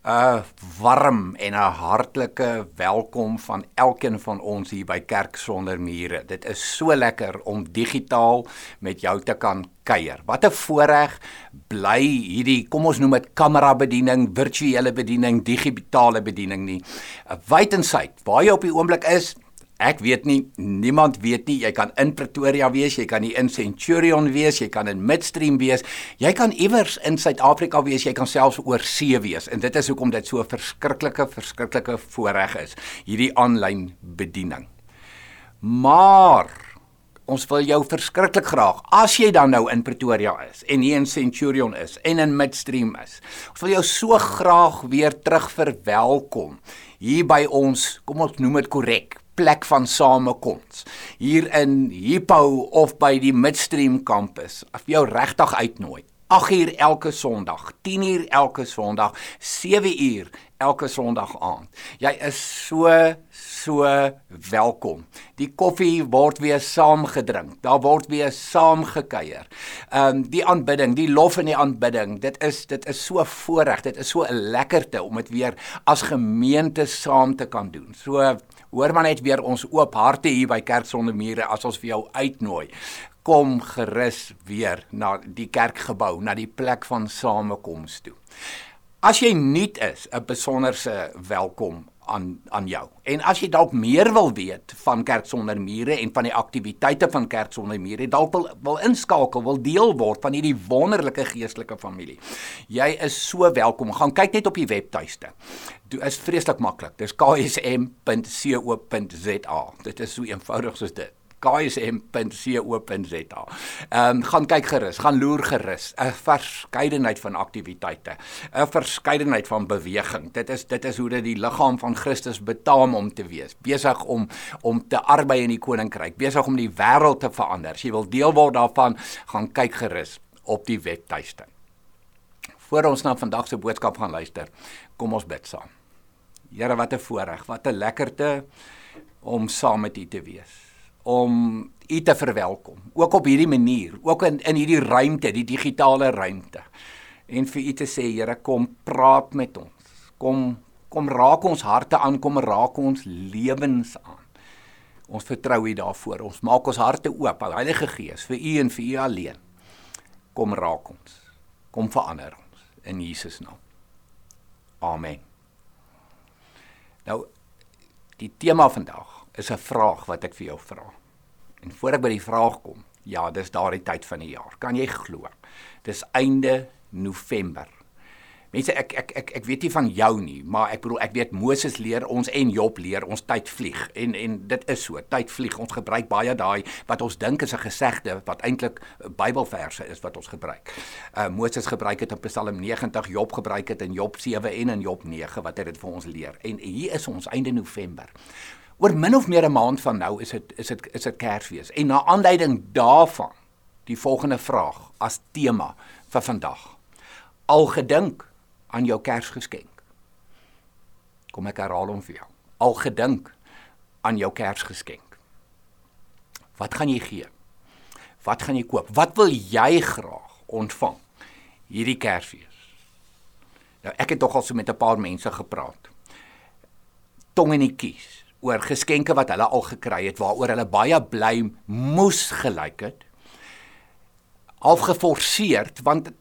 'n warm en 'n hartlike welkom van elkeen van ons hier by Kerk sonder mure. Dit is so lekker om digitaal met jou te kan kuier. Wat 'n voorreg bly hierdie, kom ons noem dit kamera bediening, virtuele bediening, digitale bediening nie. Wyd en suid, waar jy op die oomblik is, Ek weet nie, niemand weet nie. Jy kan in Pretoria wees, jy kan in Centurion wees, jy kan in Midstream wees. Jy kan iewers in Suid-Afrika wees, jy kan selfs oor see wees. En dit is hoekom dit so 'n verskriklike verskriklike voorreg is, hierdie aanlyn bediening. Maar ons wil jou verskriklik graag as jy dan nou in Pretoria is en hier in Centurion is en in Midstream is. Ons wil jou so graag weer terug verwelkom hier by ons, kom ons noem dit korrek, plek van samekoms hier in Hippo of by die Midstream kampus. Af jou regtig uitnooi. 8 uur elke Sondag, 10 uur elke Sondag, 7 uur elke Sondag aand. Jy is so so welkom. Die koffie word weer saam gedrink. Daar word weer saam gekuier. Ehm um, die aanbidding, die lof en die aanbidding, dit is dit is so voorreg. Dit is so 'n lekkerte om dit weer as gemeente saam te kan doen. So hoor maar net weer ons oop harte hier by Kerk sonder mure as ons vir jou uitnooi kom gerus weer na die kerkgebou, na die plek van samekoms toe. As jy nuut is, 'n besonderse welkom aan aan jou. En as jy dalk meer wil weet van Kerk sonder mure en van die aktiwiteite van Kerk sonder mure, dalk wil wil inskakel, wil deel word van hierdie wonderlike geestelike familie. Jy is so welkom. Gaan kyk net op die webtuiste. Dit is vreeslik maklik. Dis ksm.co.za. Dit is so eenvoudig soos dit ksm.co.za. Ehm um, gaan kyk gerus, gaan loer gerus. 'n Verskeidenheid van aktiwiteite, 'n verskeidenheid van beweging. Dit is dit is hoe dit die liggaam van Christus betaam om te wees. Besig om om te arbei in die koninkryk, besig om die wêreld te verander. As jy wil deel word daarvan, gaan kyk gerus op die webtuiste. Voor ons na vandag se boodskap gaan luister, kom ons bid saam. Here, wat 'n voorreg, wat 'n lekkerte om saam met U te wees om u te verwelkom, ook op hierdie manier, ook in in hierdie ruimte, die digitale ruimte. En vir u te sê, Here, kom praat met ons. Kom kom raak ons harte aan, kom raak ons lewens aan. Ons vertrou u daarvoor. Ons maak ons harte oop, Heilige Gees, vir u en vir u alleen. Kom raak ons. Kom verander ons in Jesus naam. Amen. Nou die tema vandag is 'n vraag wat ek vir jou vra. En voor ek by die vraag kom, ja, dis daardie tyd van die jaar. Kan jy glo? Dis einde November. Mense ek ek ek ek weet nie van jou nie, maar ek bedoel ek weet Moses leer ons en Job leer ons tyd vlieg en en dit is so, tyd vlieg. Ons gebruik baie daai wat ons dink is 'n gesegde wat eintlik Bybelverse is wat ons gebruik. Uh Moses gebruik dit in Psalm 90, Job gebruik dit in Job 7 en in Job 9 wat hy dit vir ons leer. En hier is ons einde November oor min of meer 'n maand van nou is dit is dit is dit Kersfees. En na aanleiding daarvan die volgende vraag as tema vir vandag. Al gedink aan jou Kersgeskenk. Kom ek herhaal hom vir jou. Al gedink aan jou Kersgeskenk. Wat gaan jy gee? Wat gaan jy koop? Wat wil jy graag ontvang hierdie Kersfees? Nou ek het tog al so met 'n paar mense gepraat. Tong in die kies oor geskenke wat hulle al gekry het waaroor hulle baie bly moes gelyk het. Half geforseerd want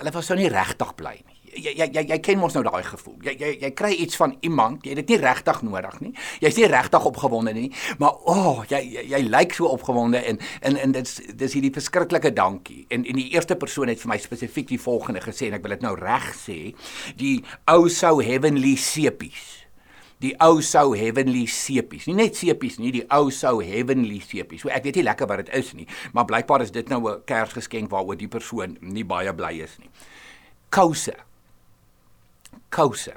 hulle was nou nie regtig bly nie. Jy jy jy, jy ken mos nou daai gevoel. Jy jy jy kry iets van iemand, jy het dit nie regtig nodig nie. Jy's nie regtig opgewonde nie, maar o, oh, jy jy, jy lyk so opgewonde en en en dit's dis hierdie verskriklike dankie. En en die eerste persoon het vir my spesifiek die volgende gesê en ek wil dit nou reg sê, die ou sou heavenly sepies die ou sou heavenly sepies. Nie net sepies nie, die ou sou heavenly sepies. So ek weet nie lekker wat dit is nie, maar blykbaar is dit nou 'n Kersgeskenk waaroor die persoon nie baie bly is nie. Kouse. Kouse.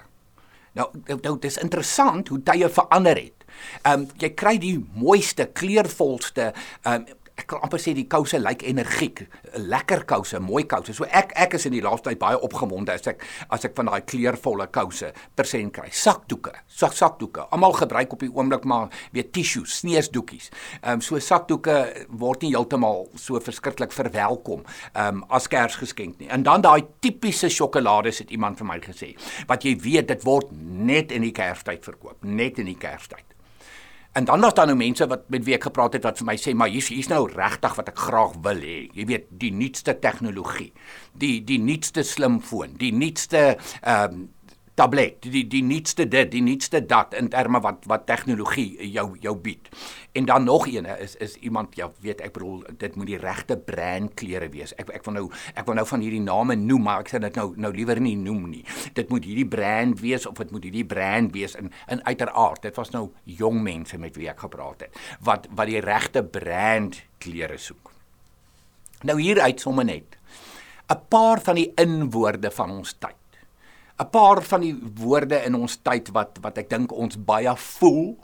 Nou, nou, nou dit is interessant hoe tye verander het. Ehm um, jy kry die mooiste, kleurvolste ehm um, ek kan amper sê die kouse lyk energiek, lekker kouse, mooi kouse. So ek ek is in die laaste tyd baie opgewonde as ek as ek van daai kleurvolle kouse persent kry. Sakdoeke, sak sakdoeke. Almal gebruik op die oomblik maar weer tissues, sneesdoekies. Ehm um, so sakdoeke word nie heeltemal so verskriklik verwelkom ehm um, as Kersgeskenk nie. En dan daai tipiese sjokolade het iemand vir my gesê, wat jy weet dit word net in die Kerstyd verkoop, net in die Kerstyd. En dan was daar nou mense wat met wie ek gepraat het wat vir my sê, maar hier's hier's nou regtig wat ek graag wil hê. Jy weet, die nuutste tegnologie, die die nuutste slimfoon, die nuutste ehm um, tablet, die die nuutste dit, die nuutste dat in terme wat wat tegnologie jou jou bied. En dan nog eene is is iemand ja, weet ek bedoel dit moet die regte brand klere wees. Ek ek wil nou ek wil nou van hierdie name noem, maar ek sê dit nou nou liewer nie noem nie. Dit moet hierdie brand wees of dit moet hierdie brand wees in in uiteraard. Dit was nou jong mense met wie ek gepraat het wat wat die regte brand klere soek. Nou hier uit sommer net 'n paar van die inwoorde van ons tyd. 'n paar van die woorde in ons tyd wat wat ek dink ons baie voel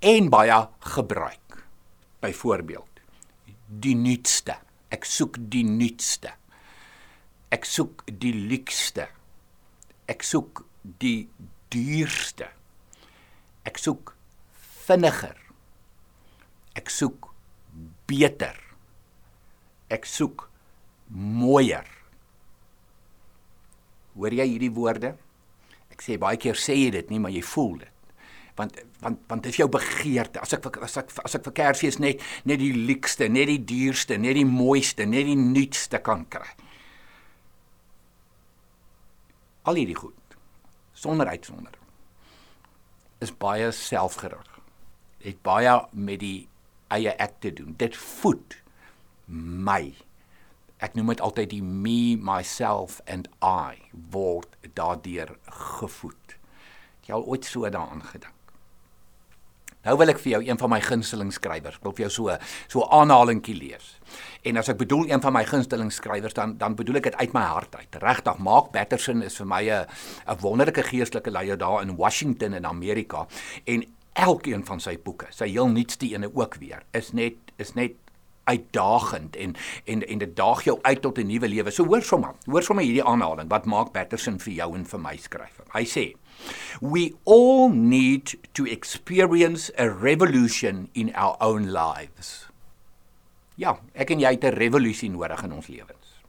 en baie gebruik. Byvoorbeeld die nuutste. Ek soek die nuutste. Ek soek die luukste. Ek soek die duurste. Ek soek vinniger. Ek soek beter. Ek soek mooier. Hoor jy hierdie woorde? Ek sê baie keer sê jy dit nie, maar jy voel dit. Want want want dit is jou begeerte. As ek as ek as ek vir Kersfees net net die luukste, net die duurste, net die mooiste, net die nuutste kan kry. Al hierdie goed sonder uitsondering is baie selfgerig. Het baie met die eie ek te doen. Dit voed my ek noem dit altyd die me myself and i word daardeur gevoed. Het jy al ooit so daaraan gedink? Nou wil ek vir jou een van my gunsteling skrywers, wil vir jou so so aanhalingkie lees. En as ek bedoel een van my gunsteling skrywers dan dan bedoel ek dit uit my hart uit. Regtig, Mark Batterson is vir my 'n 'n wonderlike geestelike leier daar in Washington in Amerika en elkeen van sy boeke, sy heel nuutste ene ook weer, is net is net uitdagend en en en dit daag jou uit tot 'n nuwe lewe. So hoor sommer, hoor sommer hierdie aanhaling wat Mark Patterson vir jou en vir my skryf. Hy sê: We all need to experience a revolution in our own lives. Ja, ek en jy het 'n revolusie nodig in ons lewens.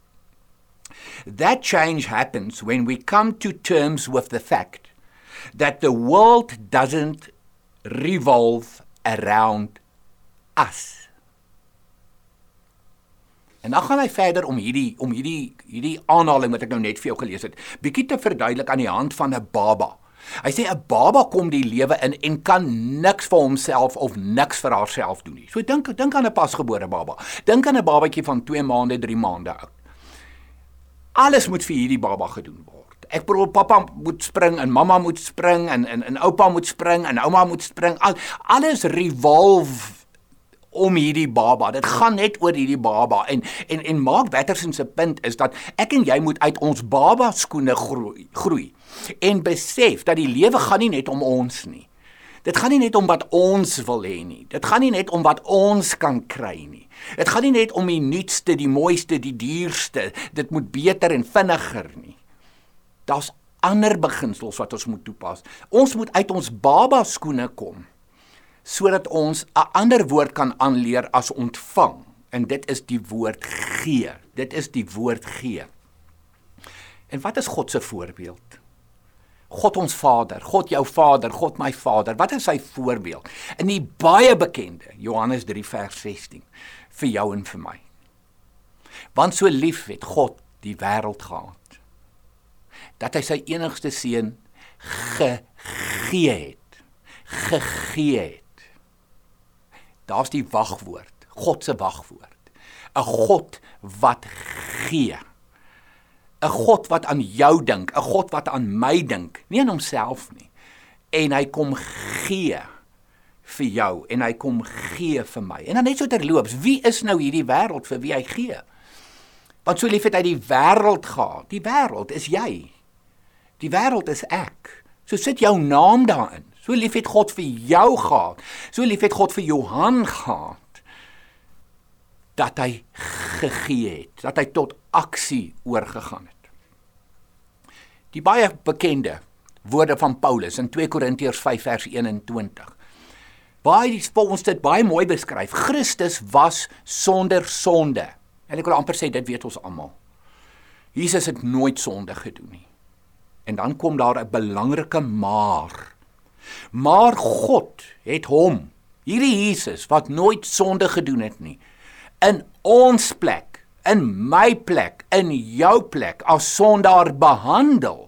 That change happens when we come to terms with the fact that the world doesn't revolve around us. En dan gaan hy verder om hierdie om hierdie hierdie aanhaling wat ek nou net vir jou gelees het, bietjie te verduidelik aan die hand van 'n baba. Hy sê 'n baba kom die lewe in en kan niks vir homself of niks vir haarself doen nie. So dink dink aan 'n pasgebore baba. Dink aan 'n babatjie van 2 maande, 3 maande oud. Alles moet vir hierdie baba gedoen word. Ek bedoel pappa moet spring en mamma moet spring en en en oupa moet spring en ouma moet spring. Al, alles revolve om hierdie baba. Dit gaan net oor hierdie baba en en en Mark Watterson se punt is dat ek en jy moet uit ons baba skoene groei, groei en besef dat die lewe gaan nie net om ons nie. Dit gaan nie net om wat ons wil hê nie. Dit gaan nie net om wat ons kan kry nie. Dit gaan nie net om die nuutste, die mooiste, die duurste. Dit moet beter en vinniger nie. Daar's ander beginsels wat ons moet toepas. Ons moet uit ons baba skoene kom sodat ons 'n ander woord kan aanleer as ontvang en dit is die woord gee. Dit is die woord gee. En wat is God se voorbeeld? God ons Vader, God jou Vader, God my Vader. Wat is sy voorbeeld? In die baie bekende Johannes 3 vers 16 vir jou en vir my. Want so lief het God die wêreld gehad dat hy sy enigste seun gegee het. Gegee het. Daar's die wagwoord, God se wagwoord. 'n God wat gee. 'n God wat aan jou dink, 'n God wat aan my dink, nie aan homself nie. En hy kom gee vir jou en hy kom gee vir my. En dan net so terloops, wie is nou hierdie wêreld vir wie hy gee? Want so lief het hy die wêreld gehad. Die wêreld is jy. Die wêreld is ek. So sit jou naam daarin. So lief het God vir jou gehad. So lief het God vir Johan gehad. dat hy gegee het, dat hy tot aksie oorgegaan het. Die baie bekende woorde van Paulus in 2 Korintiërs 5 vers 21. Baie dis vir ons dit baie mooi beskryf. Christus was sonder sonde. En ek wil amper sê dit weet ons almal. Jesus het nooit sonde gedoen nie. En dan kom daar 'n belangrike maar. Maar God het hom, hierdie Jesus wat nooit sonde gedoen het nie, in ons plek, in my plek, in jou plek as sondaar behandel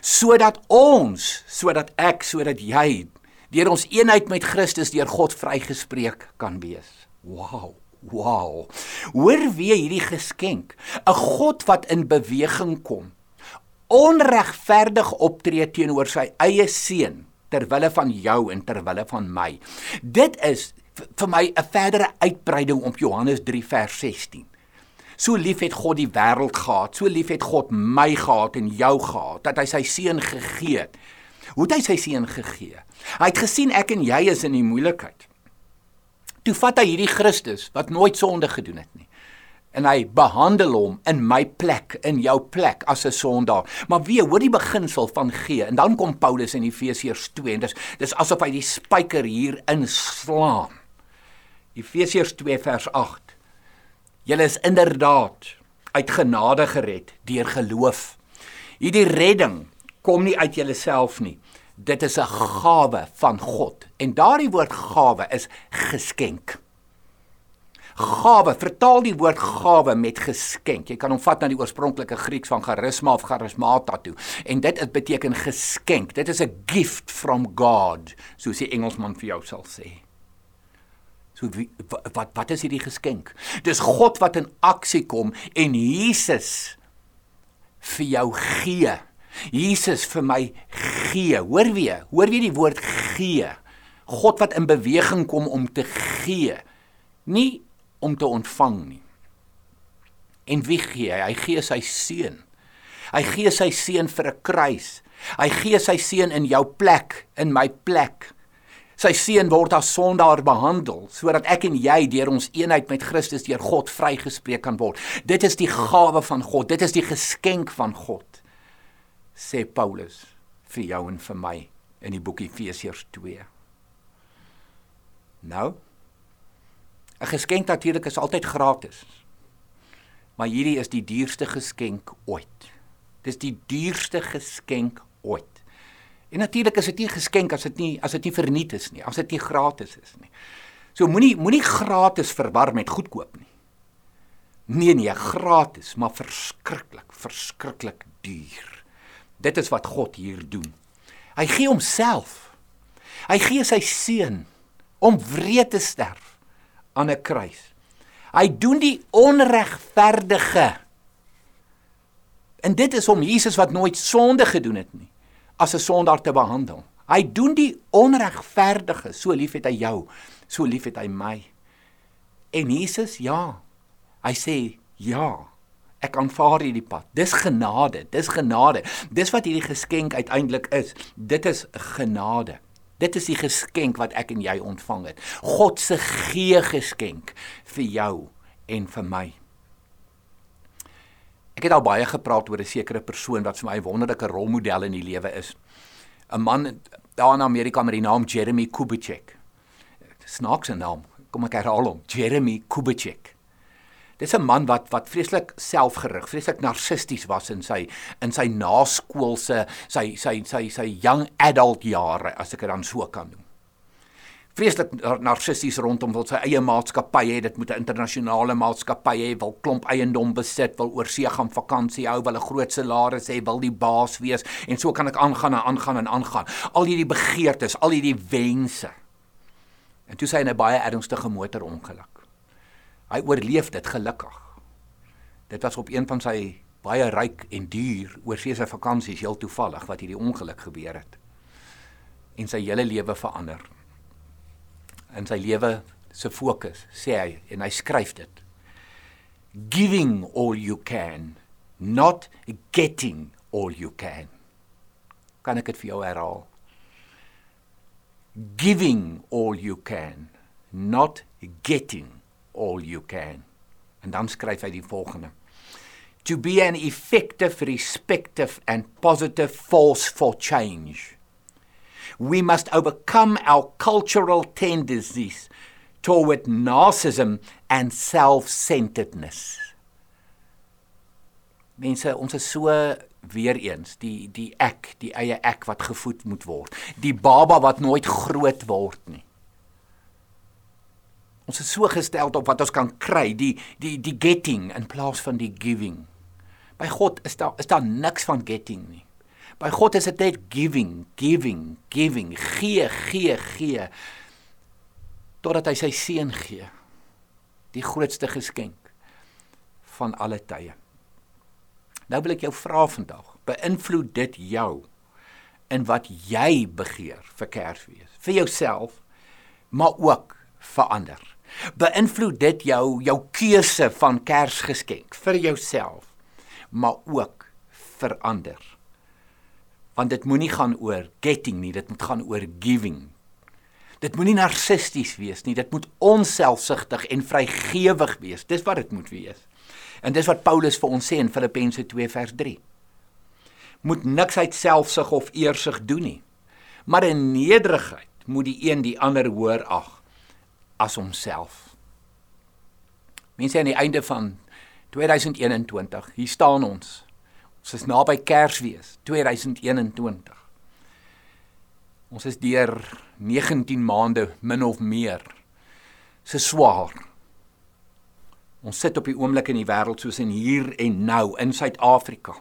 sodat ons, sodat ek, sodat jy deur ons eenheid met Christus deur God vrygespreek kan wees. Wow. Wow. Hoor weer hierdie geskenk, 'n God wat in beweging kom. Onregverdig optree teenoor sy eie seun ter wille van jou en ter wille van my. Dit is vir my 'n verdere uitbreiding op Johannes 3 vers 16. So lief het God die wêreld gehad, so lief het God my gehad en jou gehad dat hy sy seun gegee het. Hoe het hy sy seun gegee? Hy het gesien ek en jy is in die moeilikheid. Toe vat hy hierdie Christus wat nooit sonde gedoen het nie en hy behandel hom in my plek, in jou plek as 'n sondaar. Maar wie hoor die beginsel van gee en dan kom Paulus in Efesiërs 2 en dis dis asof hy die spyker hier inslaan. Efesiërs 2 vers 8. Julle is inderdaad uit genade gered deur geloof. Hierdie redding kom nie uit julleself nie. Dit is 'n gawe van God. En daardie woord gawe is geskenk. Gawe, vertaal die woord gawe met geskenk. Jy kan hom vat na die oorspronklike Grieks van charisma of charismata toe. En dit is beteken geskenk. Dit is 'n gift from God, soos die Engelsman vir jou sal sê. So wie, wat wat is hierdie geskenk? Dis God wat in aksie kom en Jesus vir jou gee. Jesus vir my gee. Hoor weer, hoor weer die woord gee. God wat in beweging kom om te gee. Nie om te ontvang nie. En wie gee hy? Hy gee sy seun. Hy gee sy seun vir 'n kruis. Hy gee sy seun in jou plek, in my plek. Sy seun word as sondaar behandel sodat ek en jy deur ons eenheid met Christus deur God vrygespreek kan word. Dit is die gawe van God. Dit is die geskenk van God. Sê Paulus vir jou en vir my in die boek Efesiërs 2. Nou 'n geskenk natuurlik is altyd gratis. Maar hierdie is die duurste geskenk ooit. Dis die duurste geskenk ooit. En natuurlik is dit nie geskenk as dit nie as dit nie verniet is nie, as dit nie gratis is nie. So moenie moenie gratis verwar met goedkoop nie. Nee nee, gratis, maar verskriklik, verskriklik duur. Dit is wat God hier doen. Hy gee homself. Hy gee sy seun om wreed te sterf aan 'n kruis. Hy doen die onregverdige. En dit is om Jesus wat nooit sonde gedoen het nie as 'n sondaar te behandel. Hy doen die onregverdige, so lief het hy jou, so lief het hy my. En Jesus, ja. Hy sê, ja. Ek aanvaar hierdie pad. Dis genade, dis genade. Dis wat hierdie geskenk uiteindelik is. Dit is genade. Dit is die geskenk wat ek en jy ontvang het. God se gee geskenk vir jou en vir my. Ek het al baie gepraat oor 'n sekere persoon wat vir my 'n wonderlike rolmodel in die lewe is. 'n Man daar in Amerika met die naam Jeremy Kubicek. Snaakse naam. Kom ek herhaal hom. Jeremy Kubicek. Dis 'n man wat wat vreeslik selfgerig, vreeslik narcisties was in sy in sy naskoolse sy sy sy sy young adult jare as ek dit dan so kan noem vreeslik narcissisties rondom wil sy eie maatskappy hê, dit moet 'n internasionale maatskappy hê, wil klomp eiendom besit, wil oorsee gaan vakansie hou, wil 'n groot salaris hê, wil die baas wees en so kan ek aangaan en aangaan en aangaan. Al hierdie begeertes, al hierdie wense. En toe sy in 'n baie ernstige motorongeluk. Hy oorleef dit gelukkig. Dit was op een van sy baie ryk en duur oorsee se vakansies heel toevallig wat hierdie ongeluk gebeur het. En sy hele lewe verander in sy lewe se fokus, sê hy en hy skryf dit. Giving all you can, not getting all you can. Kan ek dit vir jou herhaal? Giving all you can, not getting all you can. En dan skryf hy die volgende: To be an effective, respective and positive force for change. We must overcome our cultural tendencies toward narcissism and self-centeredness. Mense, ons is so weer eens die die ek, die eie ek wat gevoed moet word. Die baba wat nooit groot word nie. Ons is so gestel op wat ons kan kry, die die die getting in plaas van die giving. By God is daar is daar niks van getting nie. By God is dit net giving, giving, giving, gee, gee, gee totdat hy sy seun gee. Die grootste geskenk van alle tye. Nou wil ek jou vra vandag, beïnvloed dit jou in wat jy begeer vir Kersfees, vir jouself, maar ook vir ander. Beïnvloed dit jou jou keuse van Kersgeskenk vir jouself, maar ook vir ander. Want dit moenie gaan oor getting nie, dit moet gaan oor giving. Dit moenie narcisties wees nie, dit moet onselfsugtig en vrygewig wees. Dis wat dit moet wees. En dis wat Paulus vir ons sê in Filippense 2 vers 3. Moet niks uit selfsug of eersug doen nie. Maar in nederigheid moet die een die ander hoër ag as homself. Mense aan die einde van 2021, hier staan ons. Ons is naby Kersfees 2021. Ons is deur 19 maande min of meer. Se swaar Ons sit op die oomblik in die wêreld soos in hier en nou in Suid-Afrika.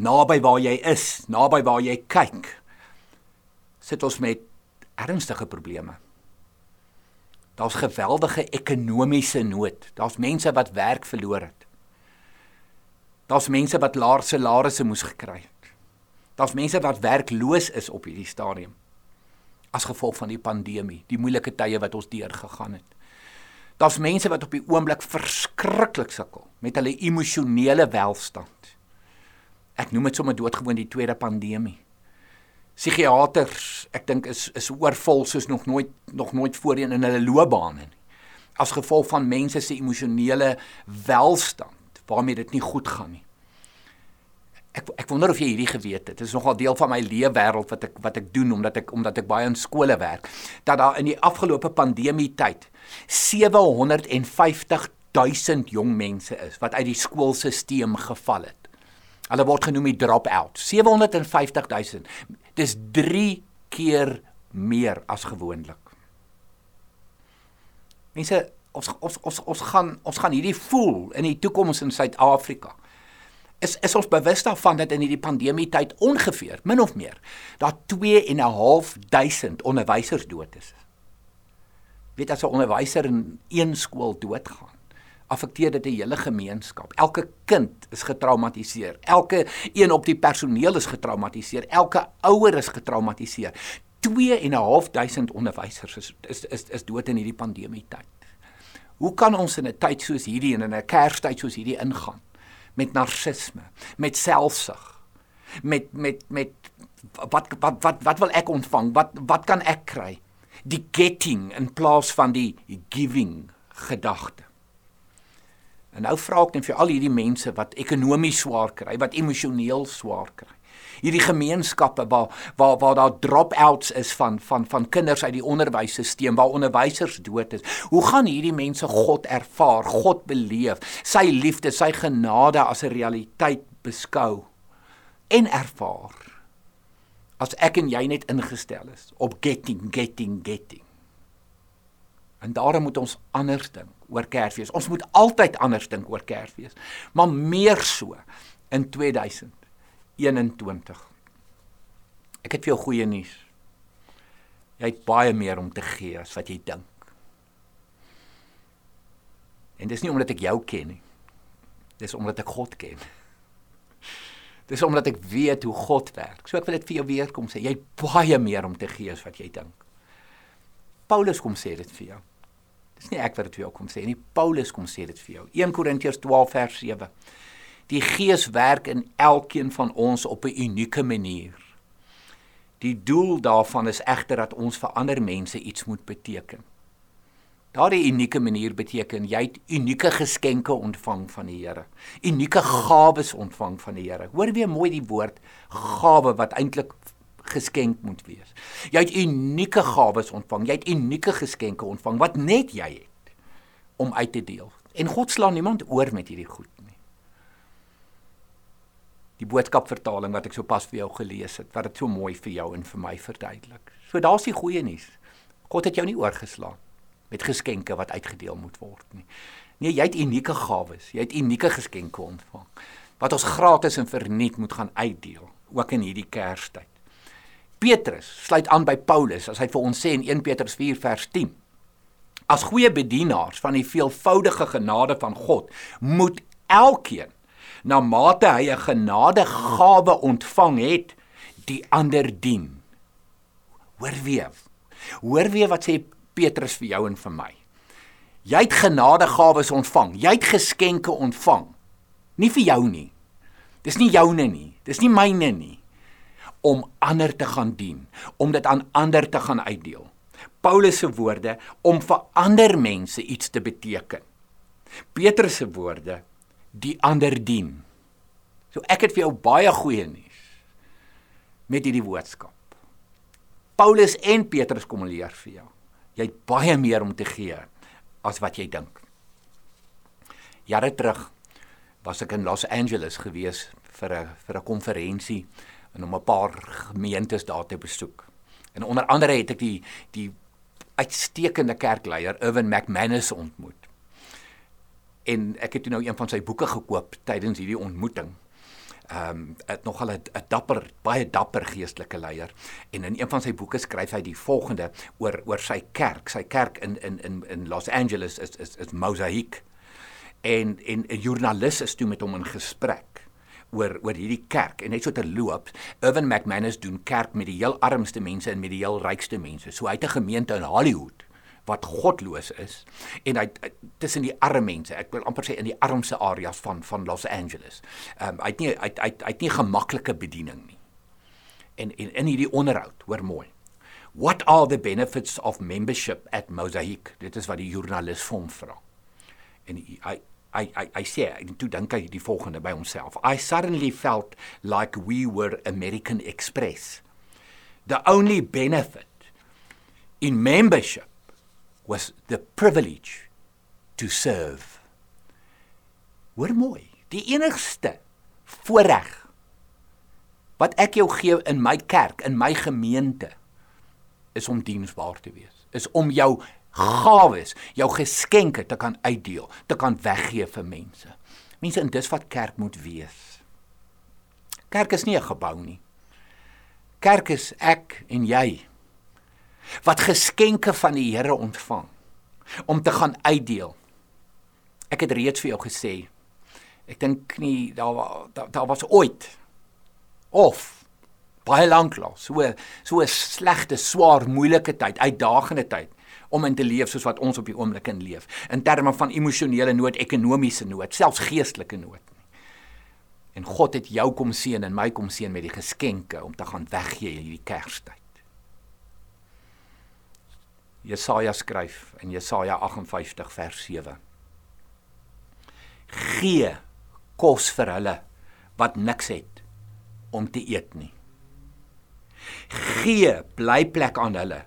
Naby waar jy is, naby waar jy kyk, sit ons met ernstige probleme. Daar's geweldige ekonomiese nood. Daar's mense wat werk verloor het. Daar's mense wat laer salarisse moes gekry het. Daar's mense wat werkloos is op hierdie stadium as gevolg van die pandemie, die moeilike tye wat ons deurgegaan het. Daar's mense wat op die oomblik verskriklik sukkel met hulle emosionele welstand. Ek noem dit sommer doodgewoon die tweede pandemie. Psigiaters, ek dink is is oorvol soos nog nooit nog nooit voorheen in hulle loopbane nie. As gevolg van mense se emosionele welstand waarmee dit nie goed gaan nie. Ek ek wonder of jy hierdie geweet het. Dit is nogal deel van my leefwêreld wat ek wat ek doen omdat ek omdat ek baie in skole werk. Dat daar in die afgelope pandemie tyd 750 000 jong mense is wat uit die skoolstelsel geval het. Hulle word genoem die drop-out. 750 000. Dis 3 keer meer as gewoonlik. Mense, ons ons ons ons gaan ons gaan hierdie voel in die toekoms in Suid-Afrika is is ons bewus daarvan dat in hierdie pandemie tyd ongeveer min of meer daar 2 en 'n half duisend onderwysers dood is. Weet as 'n onderwyser in een skool doodgaan, affekteer dit 'n hele gemeenskap. Elke kind is getraumatiseer. Elke een op die personeel is getraumatiseer. Elke ouer is getraumatiseer. 2 en 'n half duisend onderwysers is is is, is dood in hierdie pandemie tyd. Hoe kan ons in 'n tyd soos hierdie en in 'n Kerstyd soos hierdie ingaan? met narcisme, met selfsug, met met met wat wat wat wat wil ek ontvang? Wat wat kan ek kry? Die getting in plaas van die giving gedagte. En nou vra ek net vir al hierdie mense wat ekonomies swaar kry, wat emosioneel swaar kry hierdie gemeenskappe waar waar waar daar drop-outs is van van van kinders uit die onderwysstelsel waar onderwysers dood is. Hoe gaan hierdie mense God ervaar, God beleef, sy liefde, sy genade as 'n realiteit beskou en ervaar? As ek en jy net ingestel is op getting getting getting. En daarom moet ons anders dink oor Kersfees. Ons moet altyd anders dink oor Kersfees, maar meer so in 2000 21. Ek het vir jou goeie nuus. Jy het baie meer om te gee as wat jy dink. En dis nie omdat ek jou ken nie. Dis omdat ek God ken. Dis omdat ek weet hoe God werk. So ek wil dit vir jou weer kom sê, jy het baie meer om te gee as wat jy dink. Paulus kom sê dit vir jou. Dis nie ek wat dit vir jou kom sê nie. Paulus kom sê dit vir jou. 1 Korintiërs 12 vers 7. Die Gees werk in elkeen van ons op 'n unieke manier. Die doel daarvan is egter dat ons vir ander mense iets moet beteken. Daardie unieke manier beteken jy het unieke geskenke ontvang van die Here. Unieke gawes ontvang van die Here. Hoor weer mooi die woord gawe wat eintlik geskenk moet wees. Jy het unieke gawes ontvang. Jy het unieke geskenke ontvang wat net jy het om uit te deel. En God slaan niemand oor met hierdie goed nie. Die boodskapvertaling wat ek sopas vir jou gelees het, wat dit so mooi vir jou en vir my verduidelik. So daar's die goeie nuus. God het jou nie oorgeslaan met geskenke wat uitgedeel moet word nie. Nee, jy het unieke gawes, jy het unieke geskenke ontvang wat ons gratis en verniet moet gaan uitdeel, ook in hierdie Kerstyd. Petrus sluit aan by Paulus as hy vir ons sê in 1 Petrus 4 vers 10. As goeie bedienaars van die veelvoudige genade van God, moet elkeen na mate hy 'n genadegawe ontvang het, die ander dien. Hoor weer. Hoor weer wat sê Petrus vir jou en vir my. Jy het genadegawes ontvang. Jy het geskenke ontvang. Nie vir jou nie. Dis nie joune nie. Dis nie myne nie. Om ander te gaan dien, om dit aan ander te gaan uitdeel. Paulus se woorde om vir ander mense iets te beteken. Petrus se woorde die ander dien. So ek het vir jou baie goeie nuus met hierdie boodskap. Paulus en Petrus kom leer vir jou jy het baie meer om te gee as wat jy dink. Jare terug was ek in Los Angeles gewees vir 'n vir 'n konferensie en om 'n paar gemeentes daar te besoek. En onder andere het ek die die uitstekende kerkleier Irwin McManus ontmoet. En ek het nou een van sy boeke gekoop tydens hierdie ontmoeting. Ehm um, het nogal 'n dapper baie dapper geestelike leier. En in een van sy boeke skryf hy die volgende oor oor sy kerk. Sy kerk in in in in Los Angeles is is is Mosaic en en 'n joernalis is toe met hom in gesprek oor oor hierdie kerk en net so terloop Irvin McManus doen kerk met die heel armste mense en met die heel rykste mense so hy het 'n gemeente in Hollywood wat godloos is en hy tussen die arme mense, ek wil amper sê in die armste areas van van Los Angeles. Ehm um, hy het nie hy hy hy het nie gemaklike bediening nie. En en in hierdie onderhoud, hoor mooi. What are the benefits of membership at Mosaic? Dit is wat die joernalis hom vra. En hy hy hy, hy sê en toe dink hy die volgende by homself. I suddenly felt like we were American Express. The only benefit in membership was the privilege to serve. Hoor mooi, die enigste voorreg wat ek jou gee in my kerk, in my gemeente is om diensbaar te wees. Is om jou gawes, jou geskenke te kan uitdeel, te kan weggee vir mense. Mense, en dis wat kerk moet wees. Kerk is nie 'n gebou nie. Kerk is ek en jy wat geskenke van die Here ontvang om te gaan uitdeel. Ek het reeds vir jou gesê. Ek dink nie daar daar, daar was ooit of baie lank lank so so 'n slegte, swaar, moeilike tyd, uitdagende tyd om in te leef soos wat ons op die oomblik in leef in terme van emosionele nood, ekonomiese nood, selfs geestelike nood. En God het jou kom seën en my kom seën met die geskenke om te gaan weggee hierdie Kerstyd. Jesaja skryf in Jesaja 58 vers 7. Gee kos vir hulle wat niks het om te eet nie. Gee blyplek aan hulle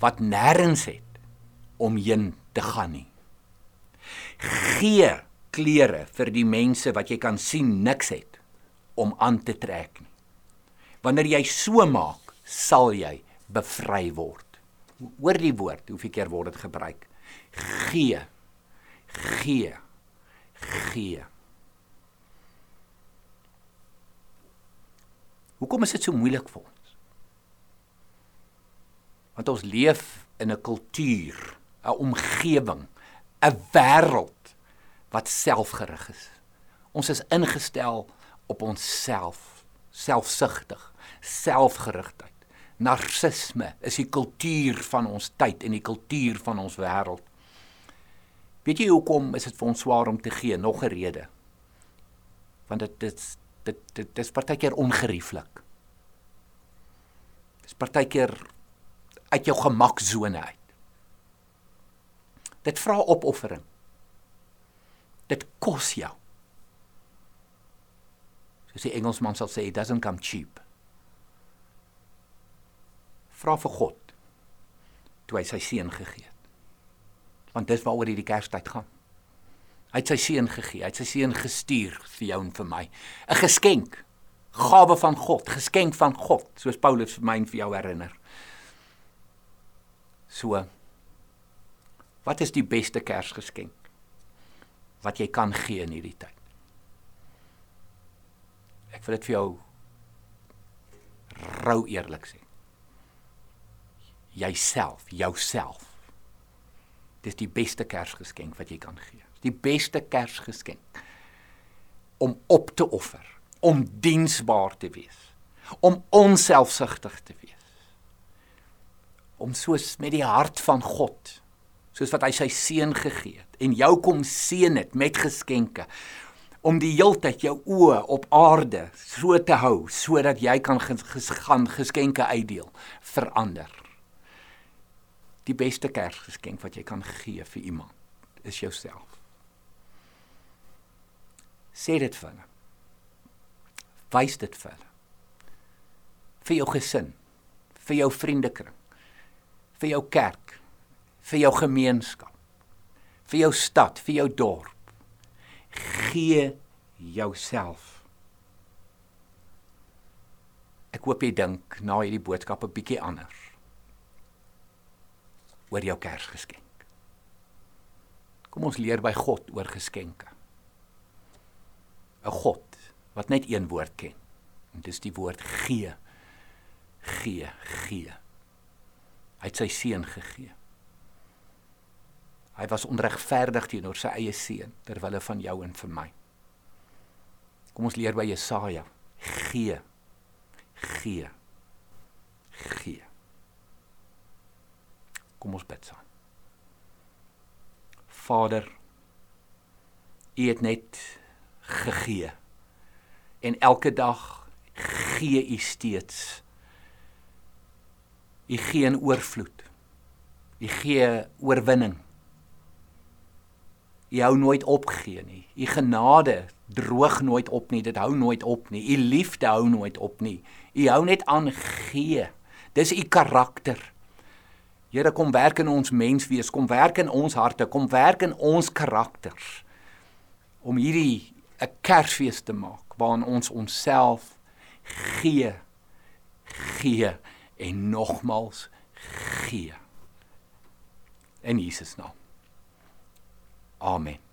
wat nêrens het om heen te gaan nie. Gee klere vir die mense wat jy kan sien niks het om aan te trek nie. Wanneer jy so maak, sal jy bevry word hoor die woord, hoeveel keer word dit gebruik? Gee. Gee. Gee. Hoekom is dit so moeilik vir ons? Want ons leef in 'n kultuur, 'n omgewing, 'n wêreld wat selfgerig is. Ons is ingestel op onsself, selfsugtig, selfgerigtheid narcisme is die kultuur van ons tyd en die kultuur van ons wêreld. Weet jy hoekom is dit vir ons swaar om te gee? Nog 'n rede. Want dit dit dit dit dis partykeer ongerieflik. Dis partykeer uit jou gemaksone uit. Dit vra opoffering. Dit kos jou. Soos die Engelsman sal sê, it doesn't come cheap. Vra vir God toe hy sy seun gegee het. Want dis waaroor hierdie Kerstyd gaan. Hy het sy seun gegee, hy het sy seun gestuur vir jou en vir my. 'n Geskenk, gawe van God, geskenk van God, soos Paulus vir my en vir jou herinner. So Wat is die beste Kersgeskenk wat jy kan gee in hierdie tyd? Ek wil dit vir jou rou eerlik sê. Jouself, jouself. Dis die beste Kersgeskenk wat jy kan gee. Die beste Kersgeskenk om op te offer, om diensbaar te wees, om onselfsugtig te wees. Om soos met die hart van God soos wat hy sy seun gegee het en jou kom seën het met geskenke om die heeltyd jou oë op aarde so te hou sodat jy kan ges, gaan geskenke uitdeel verander. Die beste Kersgeskenk wat jy kan gee vir iemand is jouself. Sê dit vir hulle. Wys dit vir hulle. Vir jou gesin, vir jou vriendekring, vir jou kerk, vir jou gemeenskap, vir jou stad, vir jou dorp. Gee jouself. Ek hoop jy dink na hierdie boodskap 'n bietjie anders oor jou Kersgeskenk. Kom ons leer by God oor geskenke. 'n God wat net een woord ken. En dis die woord gee. Gee, gee. Hy het sy seun gegee. Hy was onregverdig teenoor sy eie seun ter wille van jou en vir my. Kom ons leer by Jesaja: gee. Gee. Gee. Kom ons bid saam. Vader, U het net gegee. En elke dag gee U steeds. U gee in oorvloed. U gee oorwinning. U hou nooit opgee nie. U genade droog nooit op nie. Dit hou nooit op nie. U liefde hou nooit op nie. U hou net aan gee. Dis u karakter. Here kom werk in ons menswees, kom werk in ons harte, kom werk in ons karakters om hierdie 'n Kersfees te maak waarin ons onsself gee gee en nogmals gee in Jesus naam Amen.